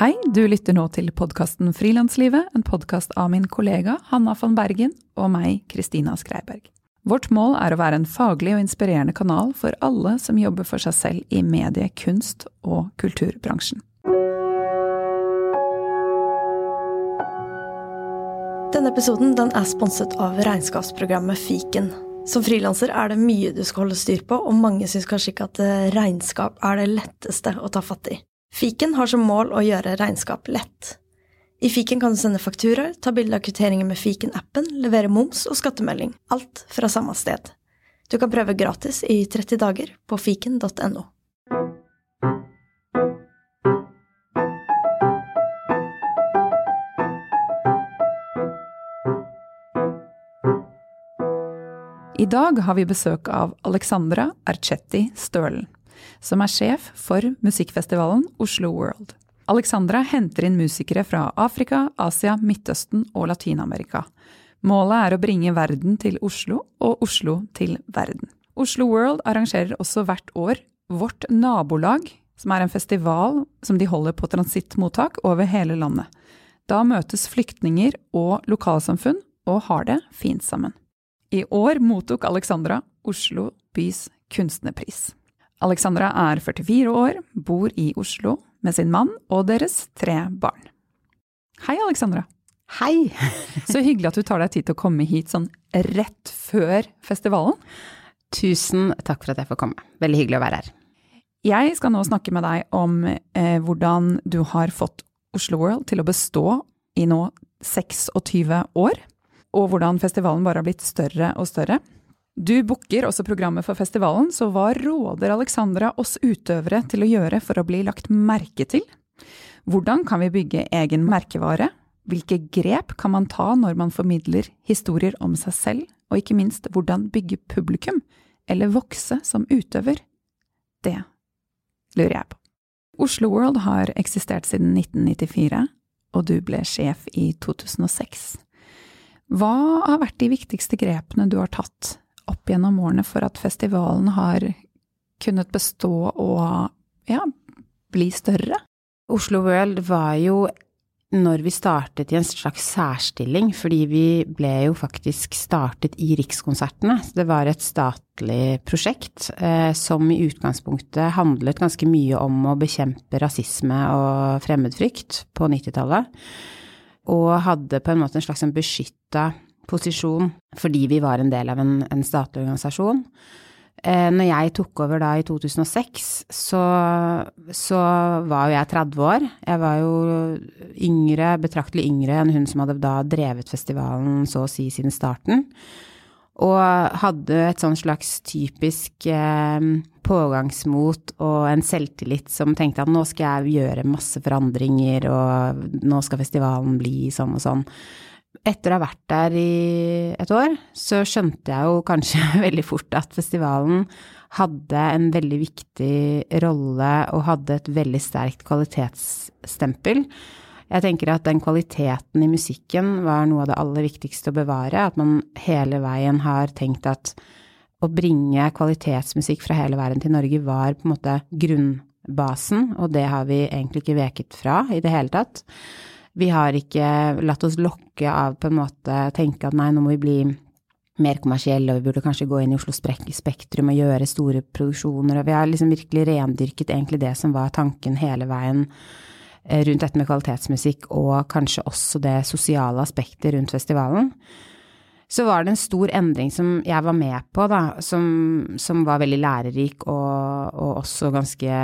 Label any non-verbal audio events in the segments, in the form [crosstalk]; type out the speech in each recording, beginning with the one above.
Hei, du lytter nå til podkasten Frilanslivet, en podkast av min kollega Hanna von Bergen og meg, Kristina Skreiberg. Vårt mål er å være en faglig og inspirerende kanal for alle som jobber for seg selv i medie-, kunst- og kulturbransjen. Denne episoden den er sponset av regnskapsprogrammet Fiken. Som frilanser er det mye du skal holde styr på, og mange syns kanskje ikke at regnskap er det letteste å ta fatt i. Fiken har som mål å gjøre regnskap lett. I fiken kan du sende fakturaer, ta bilde av kvitteringer med fiken-appen, levere moms og skattemelding. Alt fra samme sted. Du kan prøve gratis i 30 dager på fiken.no. I dag har vi besøk av Alexandra Archetti Stølen, som er sjef for musikkfestivalen Oslo World. Alexandra henter inn musikere fra Afrika, Asia, Midtøsten og Latin-Amerika. Målet er å bringe verden til Oslo, og Oslo til verden. Oslo World arrangerer også hvert år Vårt nabolag, som er en festival som de holder på transittmottak over hele landet. Da møtes flyktninger og lokalsamfunn og har det fint sammen. I år mottok Alexandra Oslo bys kunstnerpris. Alexandra er 44 år, bor i Oslo med sin mann og deres tre barn. Hei, Alexandra. Hei! [laughs] Så hyggelig at du tar deg tid til å komme hit sånn rett før festivalen. Tusen takk for at jeg får komme. Veldig hyggelig å være her. Jeg skal nå snakke med deg om eh, hvordan du har fått Oslo World til å bestå i nå 26 år, og hvordan festivalen bare har blitt større og større. Du booker også programmet for festivalen, så hva råder Alexandra oss utøvere til å gjøre for å bli lagt merke til? Hvordan kan vi bygge egen merkevare? Hvilke grep kan man ta når man formidler historier om seg selv, og ikke minst hvordan bygge publikum, eller vokse som utøver? Det lurer jeg på. Oslo World har eksistert siden 1994, og du ble sjef i 2006. Hva har vært de viktigste grepene du har tatt opp gjennom årene for at festivalen har kunnet bestå og ja, bli større? Oslo World var jo når vi startet i en slags særstilling, fordi vi ble jo faktisk startet i Rikskonsertene. Det var et statlig prosjekt eh, som i utgangspunktet handlet ganske mye om å bekjempe rasisme og fremmedfrykt på 90-tallet. Og hadde på en måte en slags beskytta posisjon fordi vi var en del av en, en statlig organisasjon. Eh, når jeg tok over da i 2006, så, så var jo jeg 30 år. Jeg var jo yngre, betraktelig yngre enn hun som hadde da drevet festivalen så å si siden starten. Og hadde et sånn slags typisk eh, pågangsmot og en selvtillit som tenkte at nå skal jeg gjøre masse forandringer, og nå skal festivalen bli sånn og sånn etter å ha vært der i et år, så skjønte jeg jo kanskje [laughs] veldig fort at festivalen hadde en veldig viktig rolle og hadde et veldig sterkt kvalitetsstempel. Jeg tenker at den kvaliteten i musikken var noe av det aller viktigste å bevare. At man hele veien har tenkt at å bringe kvalitetsmusikk fra hele verden til Norge var på en måte grunnbasen, og det har vi egentlig ikke veket fra i det hele tatt. Vi har ikke latt oss lokke av på en måte tenke at nei, nå må vi bli mer kommersielle, og vi burde kanskje gå inn i Oslo Spektrum og gjøre store produksjoner, og vi har liksom virkelig rendyrket egentlig det som var tanken hele veien eh, rundt dette med kvalitetsmusikk, og kanskje også det sosiale aspektet rundt festivalen så var det en stor endring som jeg var med på, da, som, som var veldig lærerik og, og, også ganske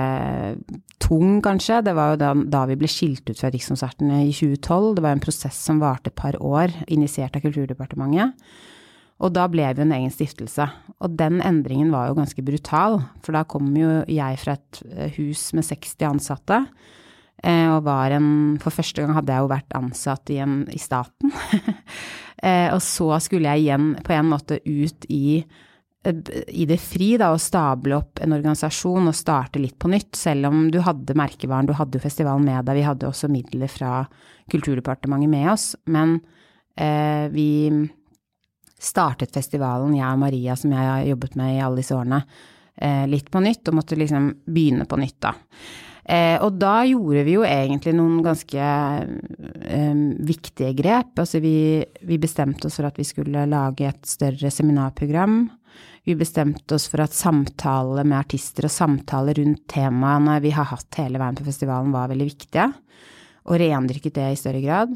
tung, kanskje. Det var jo da, da vi ble skilt ut fra Rikskonsertene i 2012. Det var en prosess som varte et par år, initiert av Kulturdepartementet. Og da ble vi en egen stiftelse. Og den endringen var jo ganske brutal, for da kom jo jeg fra et eh, hus med 60 ansatte. Eh, og var en For første gang hadde jeg jo vært ansatt i, en, i staten. [laughs] Eh, og så skulle jeg igjen på en måte ut i, eh, i det fri, da, og stable opp en organisasjon og starte litt på nytt. Selv om du hadde merkevaren, du hadde jo festivalen med deg, vi hadde også midler fra Kulturdepartementet med oss. Men eh, vi startet festivalen, jeg og Maria, som jeg har jobbet med i alle disse årene, eh, litt på nytt, og måtte liksom begynne på nytt, da. Eh, og da gjorde vi jo egentlig noen ganske eh, viktige grep. Altså vi, vi, bestemte oss for at vi skulle lage et større seminarprogram. Vi bestemte oss for at samtale med artister og samtale rundt temaene vi har hatt hele veien på festivalen var veldig viktige, og rendyrket det i større grad.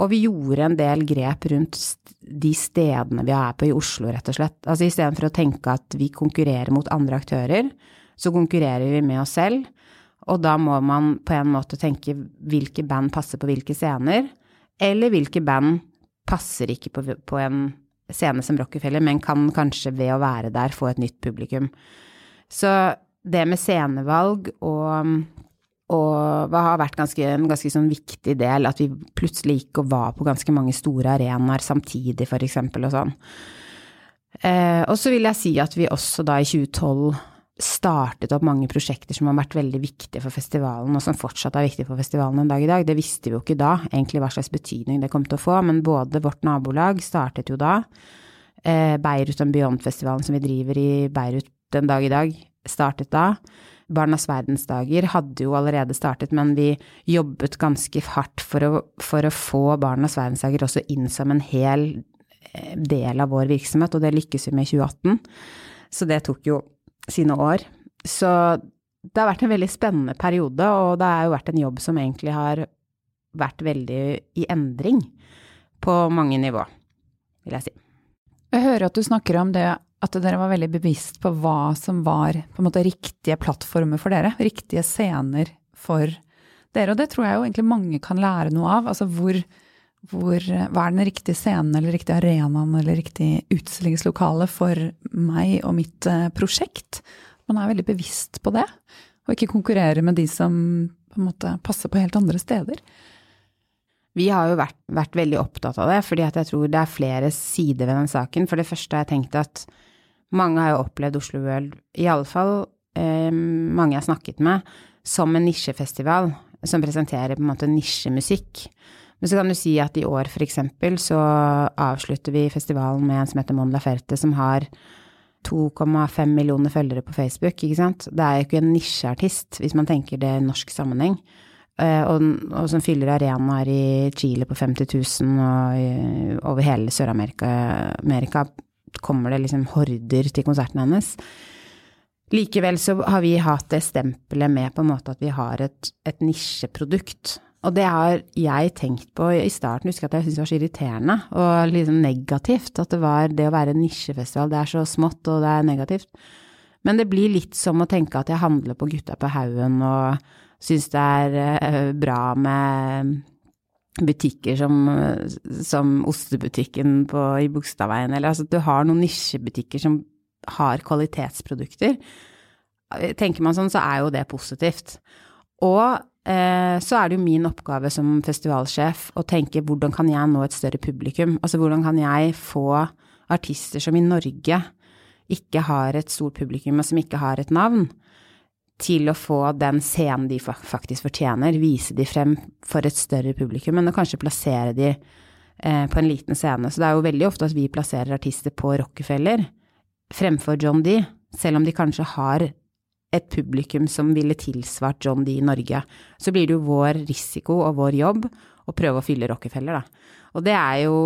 Og vi gjorde en del grep rundt de stedene vi er på i Oslo, rett og slett. Altså istedenfor å tenke at vi konkurrerer mot andre aktører, så konkurrerer vi med oss selv. Og da må man på en måte tenke hvilke band passer på hvilke scener, eller hvilke band passer ikke på, på en scene som Rockefeller, men kan kanskje ved å være der få et nytt publikum. Så det med scenevalg og, og har vært ganske, en ganske sånn viktig del, at vi plutselig gikk og var på ganske mange store arenaer samtidig, for eksempel, og sånn. Eh, og så vil jeg si at vi også da i 2012 startet opp mange prosjekter som har vært veldig viktige for festivalen, og som fortsatt er viktige for festivalen en dag i dag. Det visste vi jo ikke da, egentlig hva slags betydning det kom til å få, men både vårt nabolag startet jo da. Eh, Beirut and Beyond-festivalen som vi driver i Beirut den dag i dag, startet da. Barnas verdensdager hadde jo allerede startet, men vi jobbet ganske hardt for å, for å få Barnas verdensdager også inn som en hel eh, del av vår virksomhet, og det lykkes vi med i 2018. Så det tok jo sine år. Så det har vært en veldig spennende periode, og det har jo vært en jobb som egentlig har vært veldig i endring på mange nivå, vil jeg si. Jeg hører at du snakker om det at dere var veldig bevisst på hva som var på en måte riktige plattformer for dere, riktige scener for dere, og det tror jeg jo egentlig mange kan lære noe av. Altså hvor, hvor, hva er den riktige scenen eller riktige arenaen eller riktig utstillingslokale for meg og mitt eh, prosjekt? Man er veldig bevisst på det, og ikke konkurrere med de som på en måte passer på helt andre steder. Vi har jo vært, vært veldig opptatt av det, fordi jeg tror det er flere sider ved den saken. For det første har jeg tenkt at mange har jo opplevd Oslo World, iallfall eh, mange jeg har snakket med, som en nisjefestival som presenterer på en måte nisjemusikk. Men så kan du si at i år eksempel så avslutter vi festivalen med en som heter Mon Laferte, som har 2,5 millioner følgere på Facebook, ikke sant. Det er jo ikke en nisjeartist, hvis man tenker det i norsk sammenheng. Eh, og, og, som fyller arenaer i Chile på 50 000, og i, over hele Sør-Amerika Amerika kommer det liksom horder til konserten hennes. Likevel så har vi hatt det stempelet med på en måte at vi har et, et nisjeprodukt. Og det har jeg tenkt på i starten, husker jeg at jeg syntes det var så irriterende og liksom negativt. At det var det å være nisjefestival, det er så smått og det er negativt. Men det blir litt som å tenke at jeg handler på Gutta på haugen og syns det er eh, bra med butikker som, som ostebutikken på, i Bogstadveien, eller altså at du har noen nisjebutikker som har kvalitetsprodukter. Tenker man sånn, så er jo det positivt. Og så er det jo min oppgave som festivalsjef å tenke hvordan kan jeg nå et større publikum? Altså hvordan kan jeg få artister som i Norge ikke har et stort publikum, og som ikke har et navn, til å få den scenen de faktisk fortjener, vise de frem for et større publikum, men å kanskje plassere de eh, på en liten scene. Så det er jo veldig ofte at vi plasserer artister på Rockefeller fremfor John D, selv om de kanskje har et publikum som ville tilsvart John D i Norge. Så blir det jo vår risiko og vår jobb å prøve å fylle Rockefeller, da. Og det er jo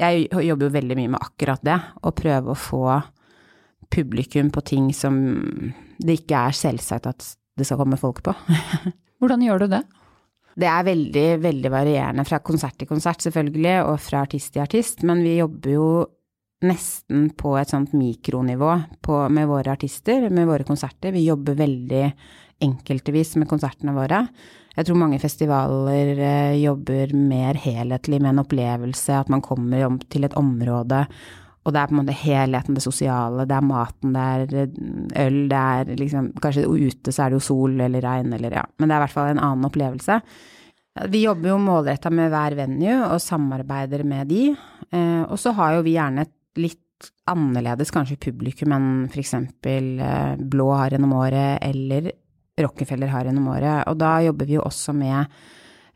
Jeg jobber jo veldig mye med akkurat det, å prøve å få publikum på ting som det ikke er selvsagt at det skal komme folk på. [laughs] Hvordan gjør du det? Det er veldig, veldig varierende fra konsert til konsert, selvfølgelig, og fra artist til artist, men vi jobber jo nesten på et sånt mikronivå på, med våre artister, med våre konserter. Vi jobber veldig enkeltvis med konsertene våre. Jeg tror mange festivaler eh, jobber mer helhetlig med en opplevelse, at man kommer om til et område, og det er på en måte helheten, det sosiale, det er maten, det er eh, øl, det er liksom Kanskje ute så er det jo sol eller regn eller ja, men det er i hvert fall en annen opplevelse. Vi jobber jo målretta med hver venue og samarbeider med de, eh, og så har jo vi gjerne et litt annerledes kanskje publikum enn eksempel eh, Blå har gjennom året eller Rockefeller har gjennom året. Og da jobber vi jo også med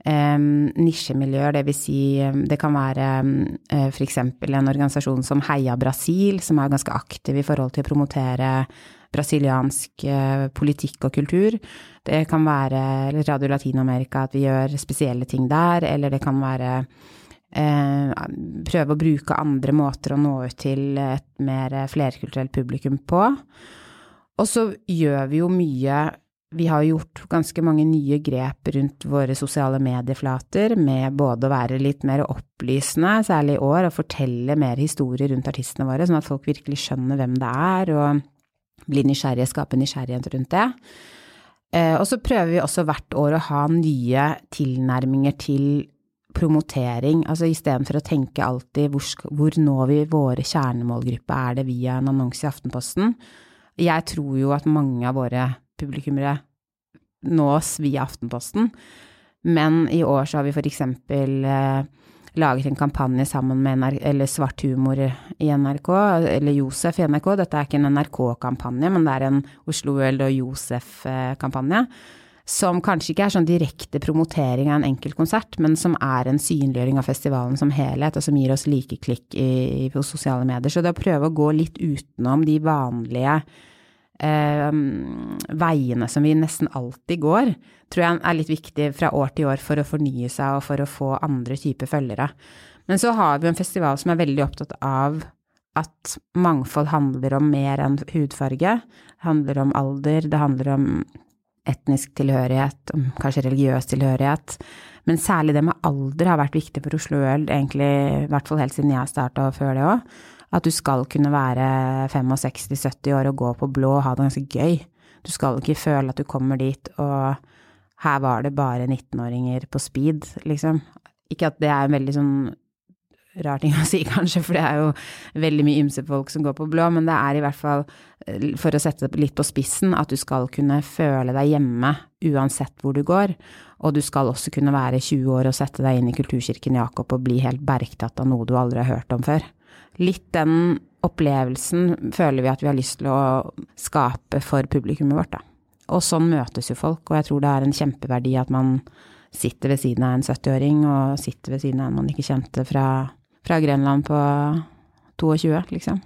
um, nisjemiljøer, vil si det kan være um, eksempel en organisasjon som Heia Brasil, som er ganske aktiv i forhold til å promotere brasiliansk uh, politikk og kultur. Det kan være Radio Latin-Amerika, at vi gjør spesielle ting der, eller det kan være eh, prøve å bruke andre måter å nå ut til et mer flerkulturelt publikum på. Og så gjør vi jo mye vi har gjort ganske mange nye grep rundt våre sosiale medieflater, med både å være litt mer opplysende, særlig i år, og fortelle mer historier rundt artistene våre, sånn at folk virkelig skjønner hvem det er, og blir nysgjerrige, skaper nysgjerrighet rundt det. Eh, og så prøver vi også hvert år å ha nye tilnærminger til promotering, altså istedenfor å tenke alltid hvor, hvor når vi våre kjernemålgruppe, er det via en annonse i Aftenposten? Jeg tror jo at mange av våre publikummere nås via Aftenposten. Men i år så har vi for eksempel eh, laget en kampanje sammen med NRK, eller Svart humor i NRK, eller Josef i NRK. Dette er ikke en NRK-kampanje, men det er en Oslo World og Josef-kampanje. Som kanskje ikke er sånn direkte promotering av en enkelt konsert, men som er en synliggjøring av festivalen som helhet, og som gir oss likeklikk på sosiale medier. Så det å prøve å gå litt utenom de vanlige eh, veiene som vi nesten alltid går, tror jeg er litt viktig fra år til år for å fornye seg og for å få andre typer følgere. Men så har vi en festival som er veldig opptatt av at mangfold handler om mer enn hudfarge. Det handler om alder, det handler om etnisk tilhørighet, om kanskje religiøs tilhørighet. Men særlig det med alder har vært viktig for Oslo Øl, egentlig i hvert fall helt siden jeg starta og før det òg. At du skal kunne være 65-70 år og gå på blå og ha det ganske gøy. Du skal ikke føle at du kommer dit og her var det bare 19-åringer på speed, liksom. Ikke at det er en veldig sånn rar ting å si, [laughs] kanskje, for det er jo veldig mye ymse folk som går på blå, men det er i hvert fall, eh, for å sette det litt på spissen, at du skal kunne føle deg hjemme uansett hvor du går. Og du skal også kunne være 20 år og sette deg inn i Kulturkirken Jakob og bli helt bergtatt av noe du aldri har hørt om før litt den opplevelsen føler vi at vi har lyst til å skape for publikummet vårt, da. Og sånn møtes jo folk, og jeg tror det er en kjempeverdi at man sitter ved siden av en 70-åring, og sitter ved siden av en man ikke kjente fra, fra Grenland på 22, liksom.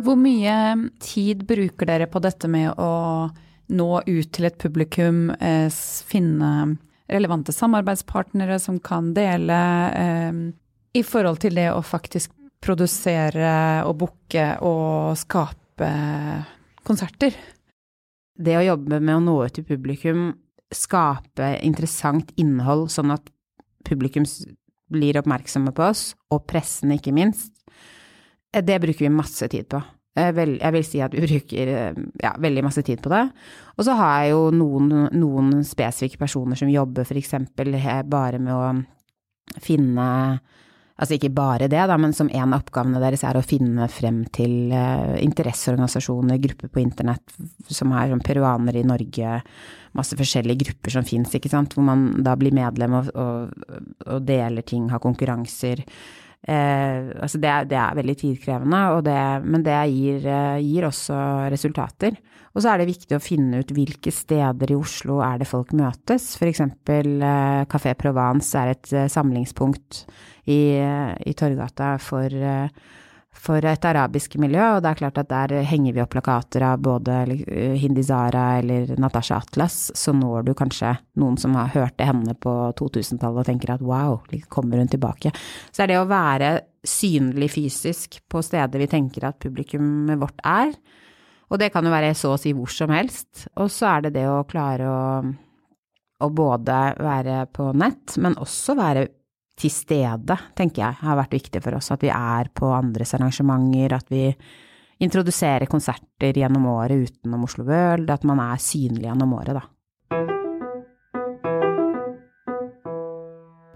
Hvor mye tid bruker dere på dette med å nå ut til et publikum, eh, finne relevante samarbeidspartnere som kan dele eh, i forhold til det å faktisk produsere og booke og skape konserter. Det å jobbe med å nå ut til publikum, skape interessant innhold sånn at publikum blir oppmerksomme på oss, og pressen ikke minst, eh, det bruker vi masse tid på. Jeg vil, si at vi bruker eh, ja, veldig masse tid på det. Og så har jeg jo noen, noen spesifikke personer som jobber f.eks. bare med å finne Altså ikke bare det, da, men som en av oppgavene deres er å finne frem til uh, interesseorganisasjoner, grupper på internett som er sånn peruanere i Norge, masse forskjellige grupper som fins, ikke sant, hvor man da blir medlem og, og, og deler ting, har konkurranser. Eh, altså det, det, er, veldig tidkrevende, det, men det gir, eh, gir, også resultater. Og så er det viktig å finne ut hvilke steder i Oslo er det folk møtes. Eksempel eh, Café Provence er et eh, samlingspunkt i, eh, i Torgata for for et arabisk miljø, og det er klart at der henger vi opp plakater av både Hindizara Hindi Zara eller Natasha Atlas, så når du kanskje noen som har hørte henne på 2000-tallet og tenker at wow, kommer hun tilbake. Så er det å være synlig fysisk på steder vi tenker at publikummet vårt er, og det kan jo være så å si hvor som helst, og så er det det å klare å, å både være på nett, men også være til stede, tenker jeg, har vært viktig for oss. At vi er på andres arrangementer, at vi introduserer konserter gjennom året utenom Oslo World, at man er synlig gjennom året, da.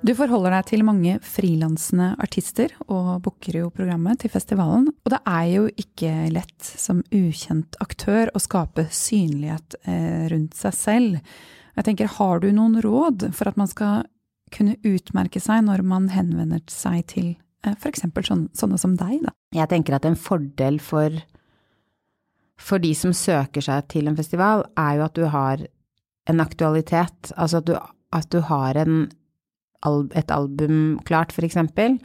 Du forholder deg til mange frilansende artister og booker jo programmet til festivalen. Og det er jo ikke lett som ukjent aktør å skape synlighet eh, rundt seg selv. Jeg tenker, har du noen råd for at man skal kunne utmerke seg når man henvender seg til eh, f.eks. Sånn, sånne som deg, da? Jeg tenker at en fordel for, for de som søker seg til en festival, er jo at du har en aktualitet. Altså at du, at du har en, et album klart, for eksempel.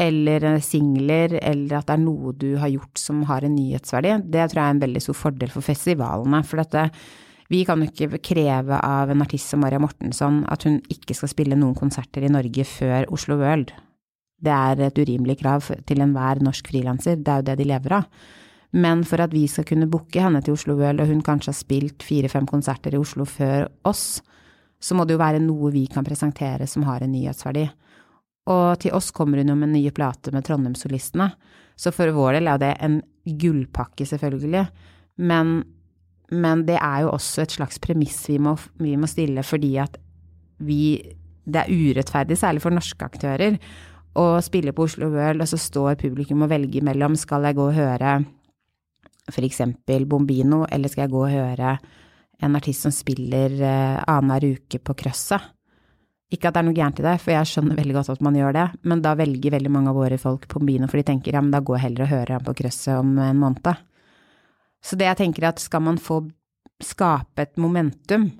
eller singler, eller at det er noe du har gjort som har en nyhetsverdi, det tror jeg er en veldig stor fordel for festivalene. For dette, vi kan jo ikke kreve av en artist som Maria Mortensson at hun ikke skal spille noen konserter i Norge før Oslo World. Det er et urimelig krav til enhver norsk frilanser, det er jo det de lever av. Men for at vi skal kunne booke henne til Oslo World, og hun kanskje har spilt fire-fem konserter i Oslo før oss, så må det jo være noe vi kan presentere som har en nyhetsverdi. Og til oss kommer hun jo med nye plater med Trondheimssolistene, så for vår del er det en gullpakke, selvfølgelig. Men, men, det er jo også et slags premiss vi må, vi må stille, fordi at vi Det er urettferdig, særlig for norske aktører, å spille på Oslo World, og så står publikum og velger mellom skal jeg gå og høre eksempel Bombino, eller skal jeg gå og høre en artist som spiller uh, annenhver uke på Krøsset? Ikke at det er noe gærent i det, for jeg skjønner veldig godt at man gjør det, men da velger veldig mange av våre folk Pombino, for de tenker ja, men da går jeg heller og hører ham på Krøsset om en måned. Så det jeg tenker er at skal man få skape et momentum,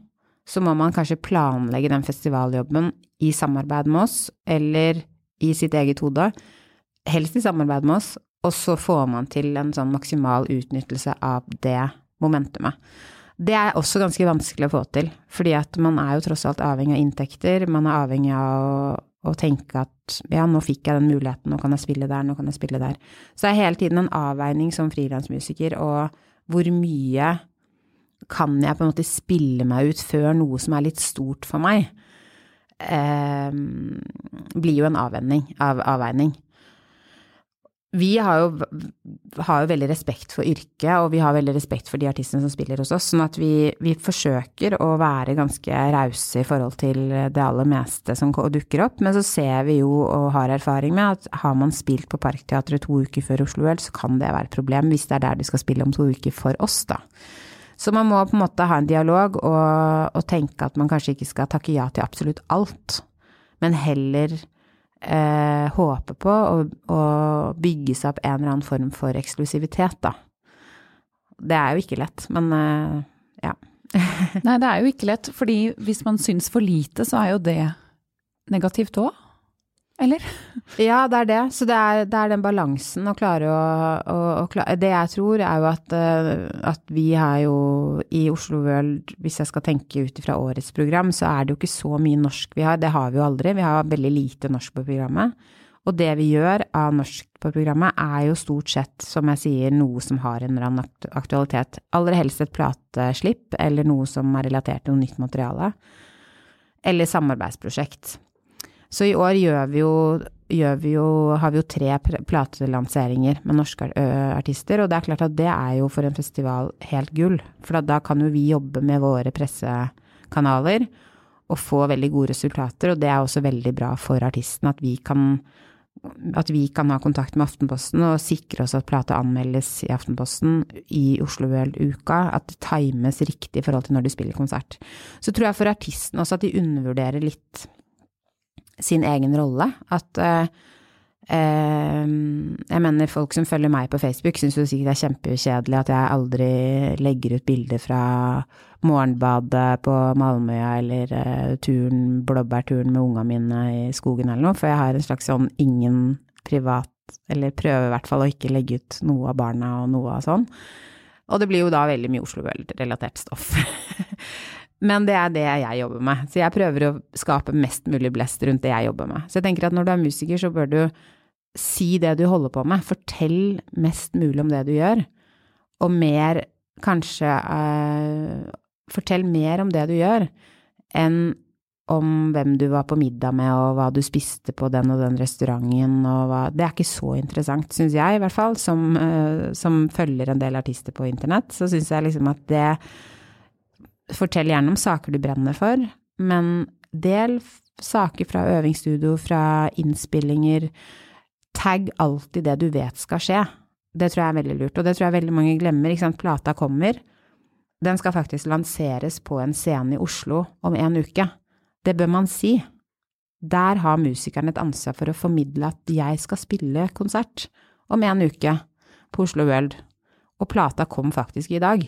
så må man kanskje planlegge den festivaljobben i samarbeid med oss, eller i sitt eget hode, helst i samarbeid med oss, og så får man til en sånn maksimal utnyttelse av det momentumet. Det er også ganske vanskelig å få til, fordi at man er jo tross alt avhengig av inntekter, man er avhengig av å, å tenke at ja, nå fikk jeg den muligheten, nå kan jeg spille der, nå kan jeg spille der. Så det er hele tiden en avveining som frilansmusiker, og hvor mye kan jeg på en måte spille meg ut før noe som er litt stort for meg, eh, blir jo en avveining. Av, avveining vi har jo, har jo, veldig respekt for yrket, og vi har veldig respekt for de artistene som spiller hos oss, sånn at vi, vi forsøker å være ganske rause i forhold til det aller meste som dukker opp. Men så ser vi jo og har erfaring med at har man spilt på Parkteatret to uker før Oslo World, så kan det være et problem hvis det er der du skal spille om to uker for oss, da. Så man må på en måte ha en dialog og, og tenke at man kanskje ikke skal takke ja til absolutt alt, men heller eh, håpe på å, å, bygge seg opp en eller annen form for eksklusivitet, da. Det er jo ikke lett, men eh, ja. [laughs] Nei, det er jo ikke lett, fordi hvis man syns for lite, så er jo det negativt òg eller? Ja, det er det. Så det er, det er den balansen å klare å, å, å klare. Det jeg tror er jo at, eh, at, vi har jo i Oslo World, hvis jeg skal tenke ut ifra årets program, så er det jo ikke så mye norsk vi har. Det har vi jo aldri. Vi har veldig lite norsk på programmet. Og det vi gjør av norsk på programmet, er jo stort sett, som jeg sier, noe som har en eller annen aktualitet. Aller helst et plateslipp, eller noe som er relatert til noe nytt materiale. Eller samarbeidsprosjekt. Så i år gjør vi jo, gjør vi jo, har vi jo tre platelanseringer med norske artister, og det er klart at det er jo for en festival helt gull. For da, kan jo vi jobbe med våre pressekanaler og få veldig gode resultater, og det er også veldig bra for artisten at vi kan at vi kan ha kontakt med Aftenposten og sikre oss at plata anmeldes i Aftenposten i Oslo World-uka, at det times riktig i forhold til når de spiller konsert. Så tror jeg for artisten også at de undervurderer litt sin egen rolle. At eh, eh, Jeg mener, folk som følger meg på Facebook, syns jo sikkert det er kjempekjedelig at jeg aldri legger ut bilder fra morgenbadet på Malmøya eller eh, turen, blåbærturen med unga mine i skogen eller noe, for jeg har en slags sånn ingen privat eller prøver i hvert fall å ikke legge ut noe av barna og noe av sånn. Og det blir jo da veldig mye Oslo World-relatert stoff. [laughs] Men det er det jeg jobber med. Så jeg prøver å skape mest mulig blest rundt det jeg jobber med. Så jeg tenker at når du er musiker, så bør du si det du holder på med. Fortell mest mulig om det du gjør. Og mer kanskje uh, Fortell mer om det du gjør, enn om hvem du var på middag med, og hva du spiste på den og den restauranten, og hva Det er ikke så interessant, syns jeg i hvert fall, som, uh, som følger en del artister på internett. Så syns jeg liksom at det Fortell gjerne om saker du brenner for, men del saker fra øvingsstudio, fra innspillinger. Tagg alltid det du vet skal skje. Det tror jeg er veldig lurt, og det tror jeg veldig mange glemmer. Ikke sant, plata kommer. Den skal faktisk lanseres på en scene i Oslo om en uke. Det bør man si. Der har musikeren et ansvar for å formidle at jeg skal spille konsert om en uke på Oslo World, og plata kom faktisk i dag.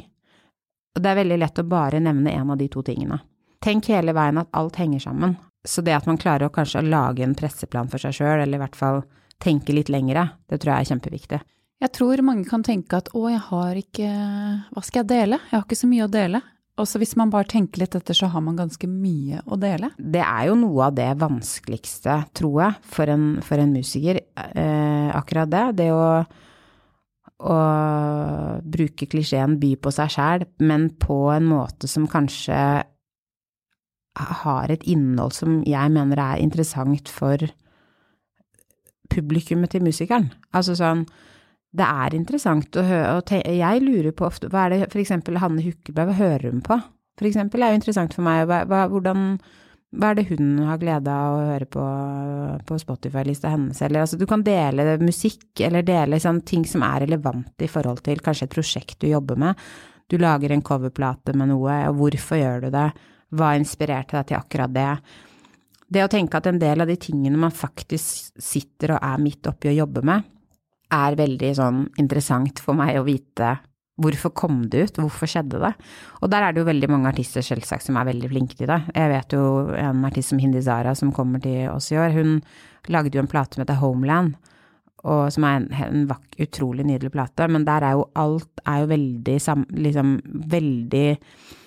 Det er veldig lett å bare nevne en av de to tingene. Tenk hele veien at alt henger sammen, så det at man klarer å kanskje lage en presseplan for seg sjøl, eller i hvert fall tenke litt lengre. Det tror jeg er kjempeviktig. Jeg tror mange kan tenke at å, jeg har ikke Hva skal jeg dele? Jeg har ikke så mye å dele. Og så hvis man bare tenker litt etter, så har man ganske mye å dele. Det er jo noe av det vanskeligste, tror jeg, for en, for en musiker. Eh, akkurat det. Det å, å bruke klisjeen by på seg sjæl, men på en måte som kanskje har et innhold som jeg mener er interessant for publikummet til musikeren. Altså sånn det er interessant å høre, og jeg lurer på ofte, hva er det for eksempel Hanne Hukkelberg, hva hører hun på? For eksempel, er jo interessant for meg, hva, hvordan, hva er det hun har glede av å høre på på Spotify-lista hennes, eller altså du kan dele musikk, eller dele sånn ting som er relevant i forhold til kanskje et prosjekt du jobber med. Du lager en coverplate med noe, og hvorfor gjør du det? Hva inspirerte deg til akkurat det? Det å tenke at en del av de tingene man faktisk sitter og er midt oppi å jobbe med, er veldig sånn interessant for meg å vite hvorfor kom det ut, hvorfor skjedde det? Og der er det jo veldig mange artister selvsagt som er veldig flinke til det. Jeg vet jo en artist som Hindi Zara som kommer til oss i år, hun lagde jo en plate som heter Homeland, og som er en, en vak, utrolig nydelig plate, men der er jo alt er jo veldig liksom veldig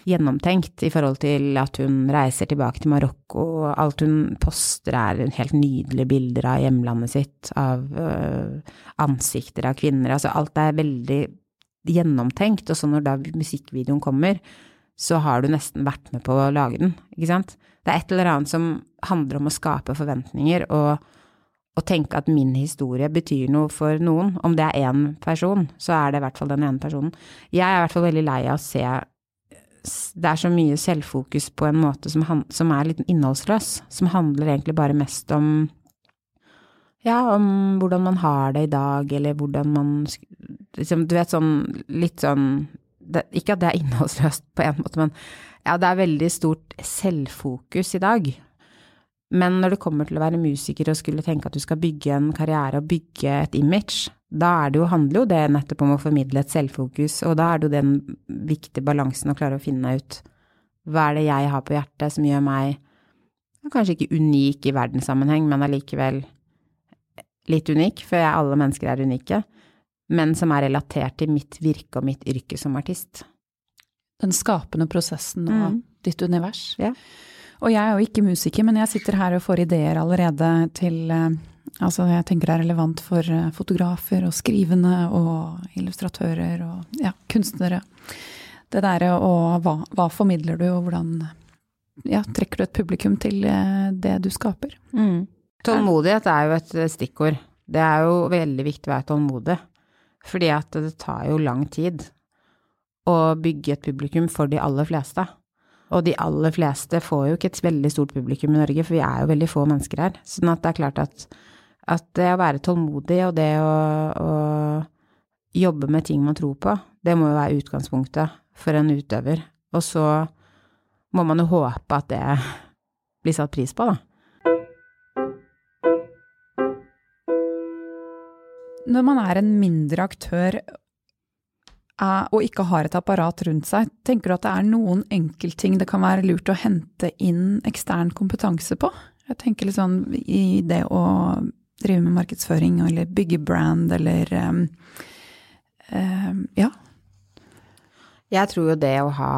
gjennomtenkt i forhold til at hun reiser tilbake til Marokko, og alt hun poster er helt nydelige bilder av hjemlandet sitt, av øh, ansikter av kvinner, altså alt er veldig gjennomtenkt, og så når da musikkvideoen kommer, så har du nesten vært med på å lage den, ikke sant? Det er et eller annet som handler om å skape forventninger, og og tenke at min historie betyr noe for noen. Om det er én person, så er det i hvert fall den ene personen. Jeg er i hvert fall veldig lei av å se Det er så mye selvfokus på en måte som, som er litt innholdsløs. Som handler egentlig bare mest om ja, om hvordan man har det i dag, eller hvordan man liksom, Du vet sånn litt sånn det, Ikke at det er innholdsløst på en måte, men ja, det er veldig stort selvfokus i dag. Men når det kommer til å være musiker og skulle tenke at du skal bygge en karriere og bygge et image, da jo, handler jo det nettopp om å formidle et selvfokus, og da er det jo den viktige balansen å klare å finne ut hva er det jeg har på hjertet som gjør meg kanskje ikke unik i verdenssammenheng, men allikevel litt unik, for alle mennesker er unike, men som er relatert til mitt virke og mitt yrke som artist. Den skapende prosessen og mm. ditt univers. Ja. Og jeg er jo ikke musiker, men jeg sitter her og får ideer allerede til eh, Altså, jeg tenker det er relevant for eh, fotografer og skrivende og illustratører og ja, kunstnere. Det derre og hva, hva, formidler du, og hvordan ja, trekker du et publikum til eh, det du skaper? Mm. Tålmodighet er jo et stikkord. Det er jo veldig viktig å være tålmodig. Fordi at det tar jo lang tid å bygge et publikum for de aller fleste. Og de aller fleste får jo ikke et veldig stort publikum i Norge, for vi er jo veldig få mennesker her. Sånn at det er klart at, at det å være tålmodig og det å, å, jobbe med ting man tror på, det må jo være utgangspunktet for en utøver. Og så må man jo håpe at det blir satt pris på, da. Når man er en mindre aktør og ikke har et apparat rundt seg, tenker du at det er noen enkeltting det kan være lurt å hente inn ekstern kompetanse på? Jeg tenker litt sånn i det å drive med markedsføring eller bygge brand eller um, um, ja. Jeg tror jo det å ha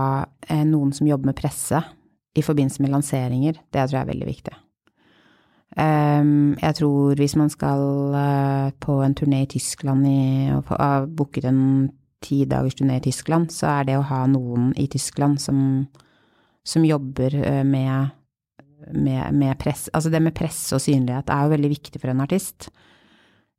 eh, noen som jobber med presse i forbindelse med lanseringer, det tror jeg er veldig viktig. Um, jeg tror hvis man skal uh, på en turné i Tyskland i, og uh, booket en ti dagers turné i Tyskland, så er det å ha noen i Tyskland som, som jobber eh, med, med, med, press Altså det med presse og synlighet er jo veldig viktig for en artist.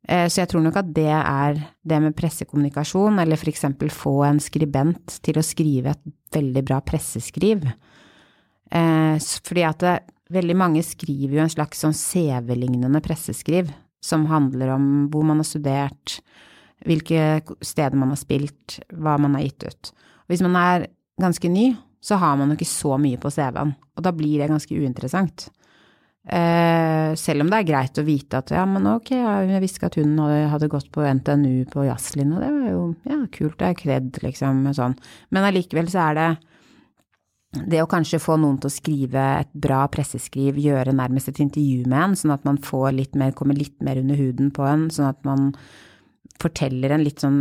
Eh, så jeg tror nok at det er det med pressekommunikasjon, eller eksempel få en skribent til å skrive et veldig bra presseskriv. Eh, fordi at det, veldig mange skriver jo en slags sånn CV-lignende presseskriv, som handler om hvor man har studert, hvilke steder man har spilt, hva man har gitt ut. Hvis man er ganske ny, så har man jo ikke så mye på CV-en, og da blir det ganske uinteressant. Eh, selv om det er greit å vite at ja, men ok, jeg visste at hun hadde, gått på NTNU på jazzlinja, det var jo ja, kult, det er kred, liksom, sånn. Men allikevel så er det det å kanskje få noen til å skrive et bra presseskriv, gjøre nærmest et intervju med en, sånn at man får litt mer, kommer litt mer under huden på en, sånn at man forteller en litt sånn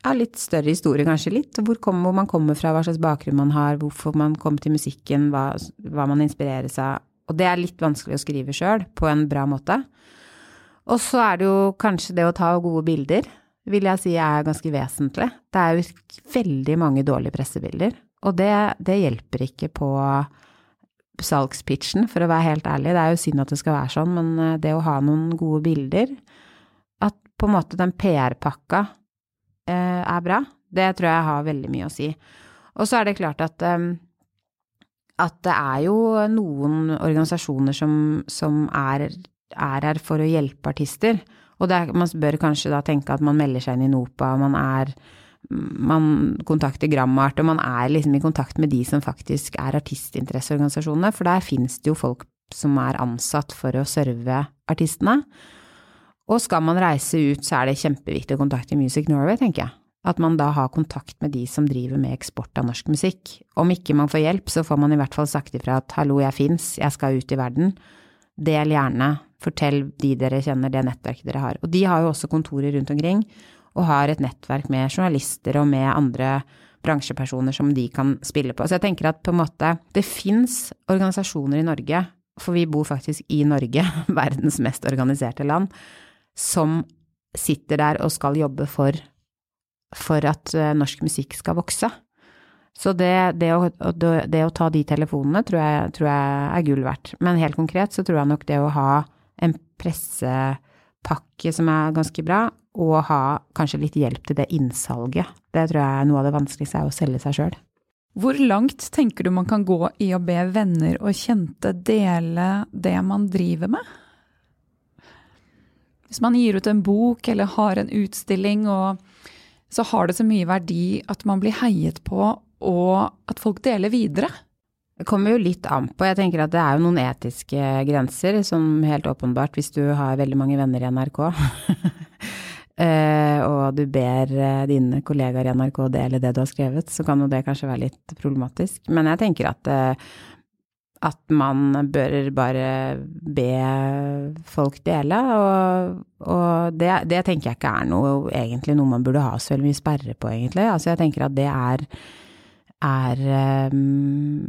ja, litt større historie, kanskje litt. Hvor, kom, hvor, man kommer fra, hva slags bakgrunn man har, hvorfor man kom til musikken, hva, hva man inspireres av. Og det er litt vanskelig å skrive sjøl, på en bra måte. Og så er det jo kanskje det å ta gode bilder, vil jeg si er ganske vesentlig. Det er jo veldig mange dårlige pressebilder, og det, det hjelper ikke på salgspitchen, for å være helt ærlig. Det er jo synd at det skal være sånn, men eh, det å ha noen gode bilder At på en måte den PR-pakka eh, er bra, det tror jeg har veldig mye å si. Og så er det klart at eh, at det er jo noen organisasjoner som, som er, er, her for å hjelpe artister. Og er, man bør kanskje da tenke at man melder seg inn i NOPA, man er man kontakter Grammart, og man er liksom i kontakt med de som faktisk er artistinteresseorganisasjonene, for der finnes det jo folk som er ansatt for å serve artistene. Og skal man reise ut, så er det kjempeviktig å kontakte Music Norway, tenker jeg. At man da har kontakt med de som driver med eksport av norsk musikk. Om ikke man får hjelp, så får man i hvert fall sagt ifra at hallo, jeg fins, jeg skal ut i verden. Del gjerne, fortell de dere kjenner, det nettverket dere har. Og de har jo også kontorer rundt omkring, og har et nettverk med journalister og med andre bransjepersoner som de kan spille på. Så jeg tenker at på en måte det fins organisasjoner i Norge, for vi bor faktisk i Norge, [laughs] verdens mest organiserte land, som sitter der og skal jobbe for for at eh, norsk musikk skal vokse. Så det, det, å, det å, ta de telefonene tror jeg, tror jeg, er gull verdt. Men helt konkret så tror jeg nok det å ha en pressepakke som er ganske bra, og ha kanskje litt hjelp til det innsalget, det tror jeg er noe av det vanskeligste er å selge seg sjøl. Hvor langt tenker du man kan gå i å be venner og kjente dele det man driver med? Hvis man gir ut en bok eller har en utstilling så har det så mye verdi at man blir heiet på, og at folk deler videre. Det kommer jo litt an på. Jeg tenker at det er jo noen etiske grenser, som helt åpenbart hvis du har veldig mange venner i NRK. [laughs] Eh, og du ber eh, dine kollegaer i NRK dele det du har skrevet, så kan jo det kanskje være litt problematisk. Men jeg tenker at eh, at man bør bare be folk dele, og, og det, det, tenker jeg ikke er noe, egentlig noe man burde ha så veldig mye sperre på, egentlig. Altså jeg tenker at det er, er, um,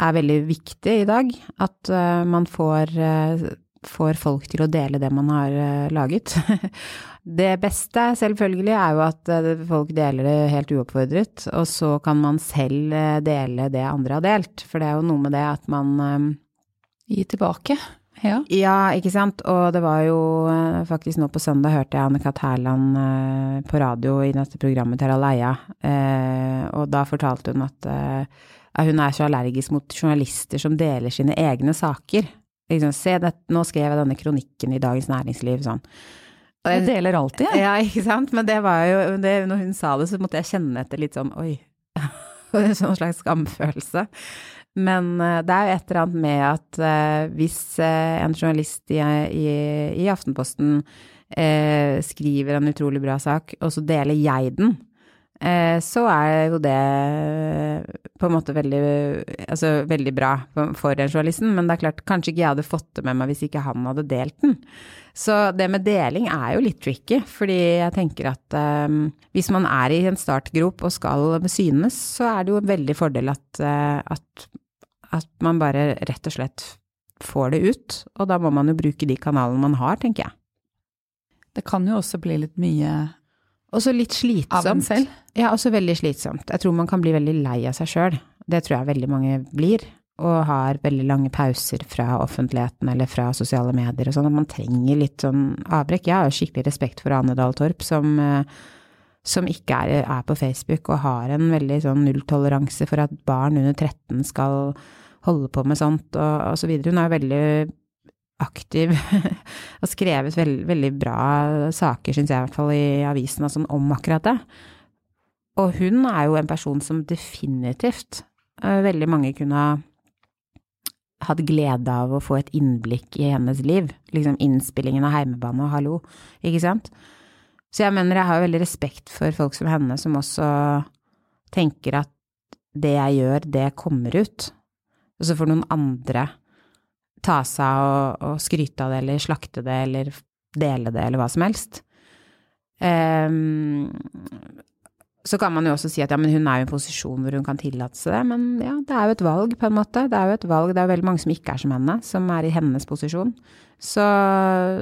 er veldig viktig i dag. At uh, man får, uh, får folk til å dele det man har uh, laget. [laughs] Det beste selvfølgelig er jo at eh, folk deler det helt uoppfordret, og så kan man selv eh, dele det andre har delt. For det er jo noe med det at man eh, Gi tilbake. Ja. ja, ikke sant. Og det var jo faktisk nå på søndag hørte jeg Anne-Kat. Hærland på radio i dette programmet til Aleia, Eia, og da fortalte hun at hun er så allergisk mot journalister som deler sine egne saker. Liksom, se, det, nå skrev jeg denne kronikken i Dagens Næringsliv, sånn. Jeg deler alltid, jeg. Ja. ja, ikke sant. Men det var jo det, Når hun sa det, så måtte jeg kjenne etter litt sånn oi. [laughs] en sånn slags skamfølelse. Men uh, det er jo et eller annet med at uh, hvis uh, en journalist i, i, i Aftenposten skriver en utrolig bra sak, og så deler jeg den, så er jo det på en måte veldig, altså veldig bra for den journalisten. Men det er klart, kanskje ikke jeg hadde fått det med meg hvis ikke han hadde delt den. Så det med deling er jo litt tricky, fordi jeg tenker at um, hvis man er i en startgrop og skal synes, så er det jo en veldig fordel at, at, at, man bare rett og slett får det ut. Og da må man jo bruke de kanalene man har, tenker jeg. Det kan jo også bli litt mye Også litt slitsomt. Av en selv? Ja, også veldig slitsomt. Jeg tror man kan bli veldig lei av seg sjøl. Det tror jeg veldig mange blir og har veldig lange pauser fra offentligheten eller fra sosiale medier og sånn, at man trenger litt sånn avbrekk. Jeg har jo skikkelig respekt for Ane Dahl Torp, som, eh, som ikke er, er, på Facebook og har en veldig sånn nulltoleranse for at barn under 13 skal holde på med sånt og, og så videre. Hun er jo veldig aktiv [laughs] og skrevet veld, veldig bra saker, syns jeg i hvert fall, i avisen sånn, om akkurat det. Og hun er jo en person som definitivt uh, veldig mange kunne ha hatt glede av å få et innblikk i hennes liv. Liksom innspillingen av Heimebane og Hallo, ikke sant. Så jeg mener jeg har veldig respekt for folk som henne, som også tenker at det jeg gjør, det kommer ut. Og så får noen andre ta seg av og, skryte av det, eller slakte det, eller dele det, eller hva som helst. Um, så kan man jo også si at ja, men hun er jo i en posisjon hvor hun kan tillate seg det, men ja, det er jo et valg, på en måte. Det er jo et valg, det er jo veldig mange som ikke er som henne, som er i hennes posisjon. Så,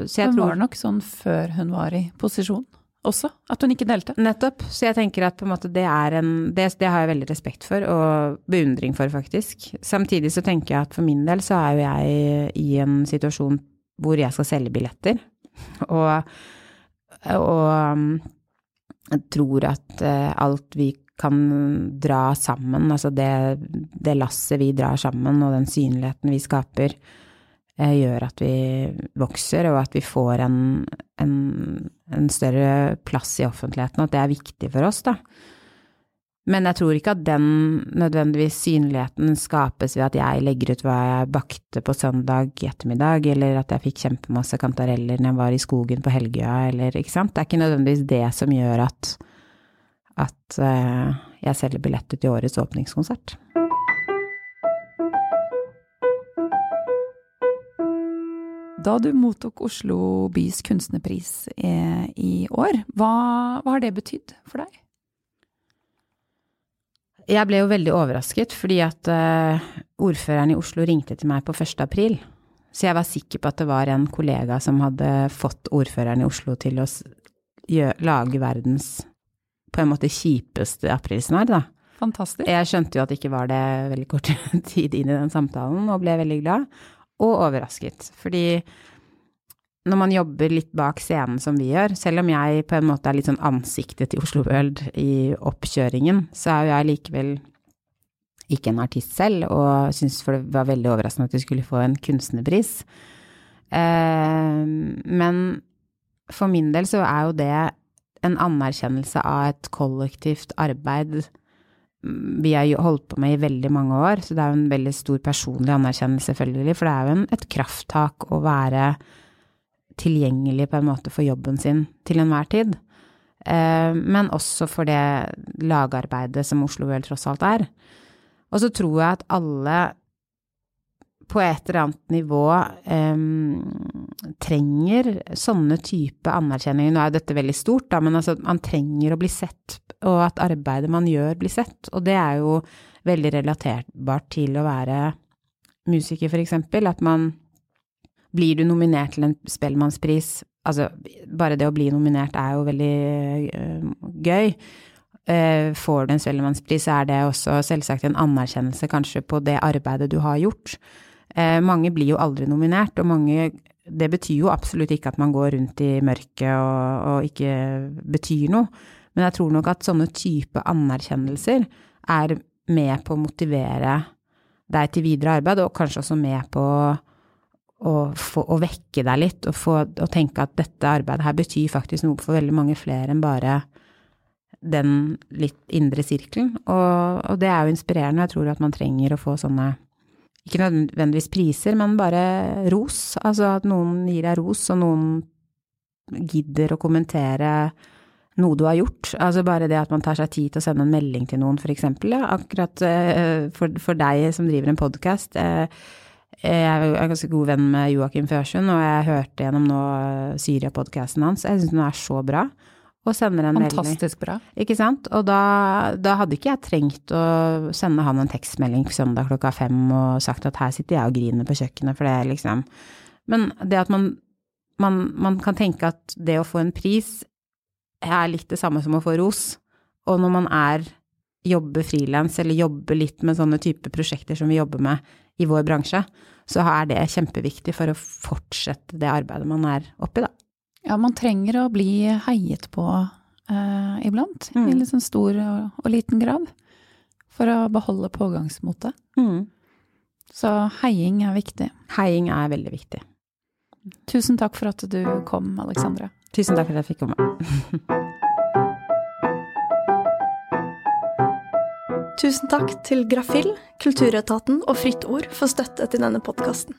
så jeg hun tror Hun var nok sånn før hun var i posisjon også, at hun ikke delte. Nettopp. Så jeg tenker at en det en det, det, har jeg veldig respekt for, og beundring for, faktisk. Samtidig så tenker jeg at for min del så er jo jeg i en situasjon hvor jeg skal selge billetter, [laughs] og, og jeg tror at uh, alt vi kan dra sammen, altså det, det lasset vi drar sammen, og den synligheten vi skaper, gjør at vi vokser, og at vi får en, en, en, større plass i offentligheten, og at det er viktig for oss, da. Men jeg tror ikke at den nødvendigvis synligheten skapes ved at jeg legger ut hva jeg bakte på søndag ettermiddag, eller at jeg fikk kjempemasse kantareller når jeg var i skogen på Helgøya, eller ikke sant. Det er ikke nødvendigvis det som gjør at, at uh, jeg selger billetter til årets åpningskonsert. Da du mottok Oslo bys kunstnerpris i, eh, år, hva, hva har det betydd for deg? Jeg ble jo veldig overrasket, fordi at uh, ordføreren i Oslo ringte til meg på 1. april. Så jeg var sikker på at det var en kollega som hadde fått ordføreren i Oslo til å lage verdens på en måte kjipeste aprilsnarr, da. Fantastisk. Jeg skjønte jo at det ikke var det veldig kort [laughs] tid inn i den samtalen, og ble veldig glad. Og overrasket. Fordi når man jobber litt bak scenen som vi gjør, selv om jeg på en måte er litt sånn ansiktet til Oslo World i oppkjøringen, så er jo jeg likevel ikke en artist selv, og syns det var veldig overraskende at vi skulle få en kunstnerpris. Eh, men for min del så er jo det en anerkjennelse av et kollektivt arbeid vi har holdt på med i veldig mange år, så det er jo en veldig stor personlig anerkjennelse, selvfølgelig, for det er jo en, et krafttak å være tilgjengelig på en måte for jobben sin til enhver tid. Eh, men også for det lagarbeidet som Oslo World tross alt er. Og så tror jeg at alle på et eller annet nivå eh, trenger sånne type anerkjenninger. Nå er jo dette veldig stort, da, men altså man trenger å bli sett, og at arbeidet man gjør, blir sett. Og det er jo veldig relaterbart til å være musiker, for eksempel. At man blir du nominert til en Spellemannspris Altså, bare det å bli nominert er jo veldig øh, gøy. Uh, får du en Spellemannspris, er det også selvsagt en anerkjennelse kanskje på det arbeidet du har gjort. Uh, mange blir jo aldri nominert, og mange Det betyr jo absolutt ikke at man går rundt i mørket og, og ikke betyr noe, men jeg tror nok at sånne type anerkjennelser er med på å motivere deg til videre arbeid, og kanskje også med på å, få, å vekke deg litt, og, få, og tenke at dette arbeidet her betyr faktisk noe for veldig mange flere enn bare den litt indre sirkelen. Og, og, det er jo inspirerende. Jeg tror at man trenger å få sånne, ikke nødvendigvis priser, men bare ros. Altså at noen gir deg ros, og noen gidder å kommentere noe du har gjort. Altså bare det at man tar seg tid til å sende en melding til noen. Ja, akkurat uh, for, for, deg som driver en podkast. Uh, jeg er ganske god venn med Joakim Førsund, og jeg hørte gjennom nå eh, Syria-podkasten hans. Jeg syns den er så bra. Og sender en Fantastisk bra. Ikke sant. Og da, da, hadde ikke jeg trengt å sende han en tekstmelding søndag klokka fem og sagt at her sitter jeg og griner på kjøkkenet, for det er liksom Men det at man, man, man kan tenke at det å få en pris er litt det samme som å få ros. Og når man er jobber frilans eller jobber litt med sånne type prosjekter som vi jobber med i vår bransje, så er det kjempeviktig for å fortsette det arbeidet man er oppi, da. Ja, man trenger å bli heiet på eh, iblant, mm. i litt sånn stor og, og, liten grad, for å beholde pågangsmotet. Mm. Så heiing er viktig. Heiing er veldig viktig. Tusen takk for at du kom, Alexandra. Tusen takk for at jeg fikk komme. [laughs] Tusen takk til Grafill, Kulturetaten og Fritt Ord for støtte til denne podkasten.